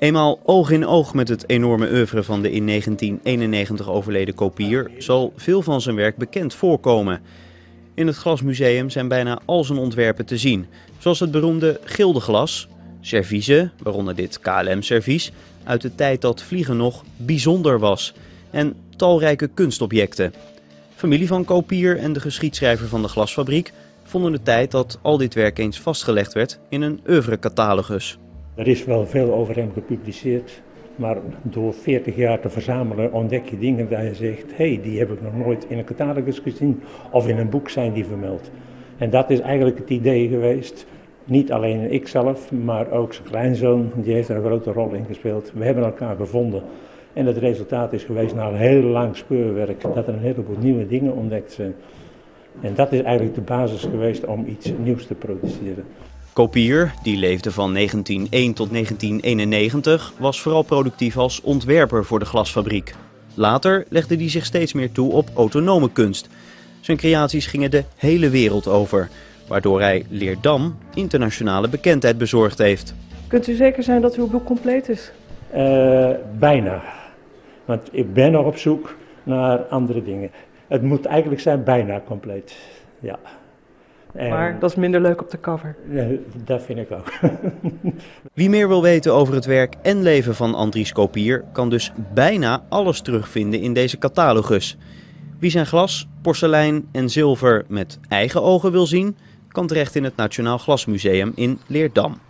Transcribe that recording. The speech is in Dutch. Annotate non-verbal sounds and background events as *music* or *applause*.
Eenmaal oog in oog met het enorme oeuvre van de in 1991 overleden kopier zal veel van zijn werk bekend voorkomen. In het Glasmuseum zijn bijna al zijn ontwerpen te zien, zoals het beroemde gildeglas, serviezen, waaronder dit KLM-servies, uit de tijd dat vliegen nog bijzonder was, en talrijke kunstobjecten. Familie van Kopier en de geschiedschrijver van de glasfabriek vonden de tijd dat al dit werk eens vastgelegd werd in een oeuvrecatalogus. Er is wel veel over hem gepubliceerd, maar door 40 jaar te verzamelen ontdek je dingen waar je zegt, hé, hey, die heb ik nog nooit in een catalogus gezien of in een boek zijn die vermeld. En dat is eigenlijk het idee geweest, niet alleen ikzelf, maar ook zijn kleinzoon, die heeft er een grote rol in gespeeld. We hebben elkaar gevonden en het resultaat is geweest na een heel lang speurwerk dat er een heleboel nieuwe dingen ontdekt zijn. En dat is eigenlijk de basis geweest om iets nieuws te produceren. Kopier, die leefde van 1901 tot 1991, was vooral productief als ontwerper voor de glasfabriek. Later legde hij zich steeds meer toe op autonome kunst. Zijn creaties gingen de hele wereld over, waardoor hij Leerdam internationale bekendheid bezorgd heeft. Kunt u zeker zijn dat uw boek compleet is? Uh, bijna. Want ik ben nog op zoek naar andere dingen. Het moet eigenlijk zijn bijna compleet. Ja. Maar dat is minder leuk op de cover. Ja, dat vind ik ook. *laughs* Wie meer wil weten over het werk en leven van Andries Kopier, kan dus bijna alles terugvinden in deze catalogus. Wie zijn glas, porselein en zilver met eigen ogen wil zien, kan terecht in het Nationaal Glasmuseum in Leerdam.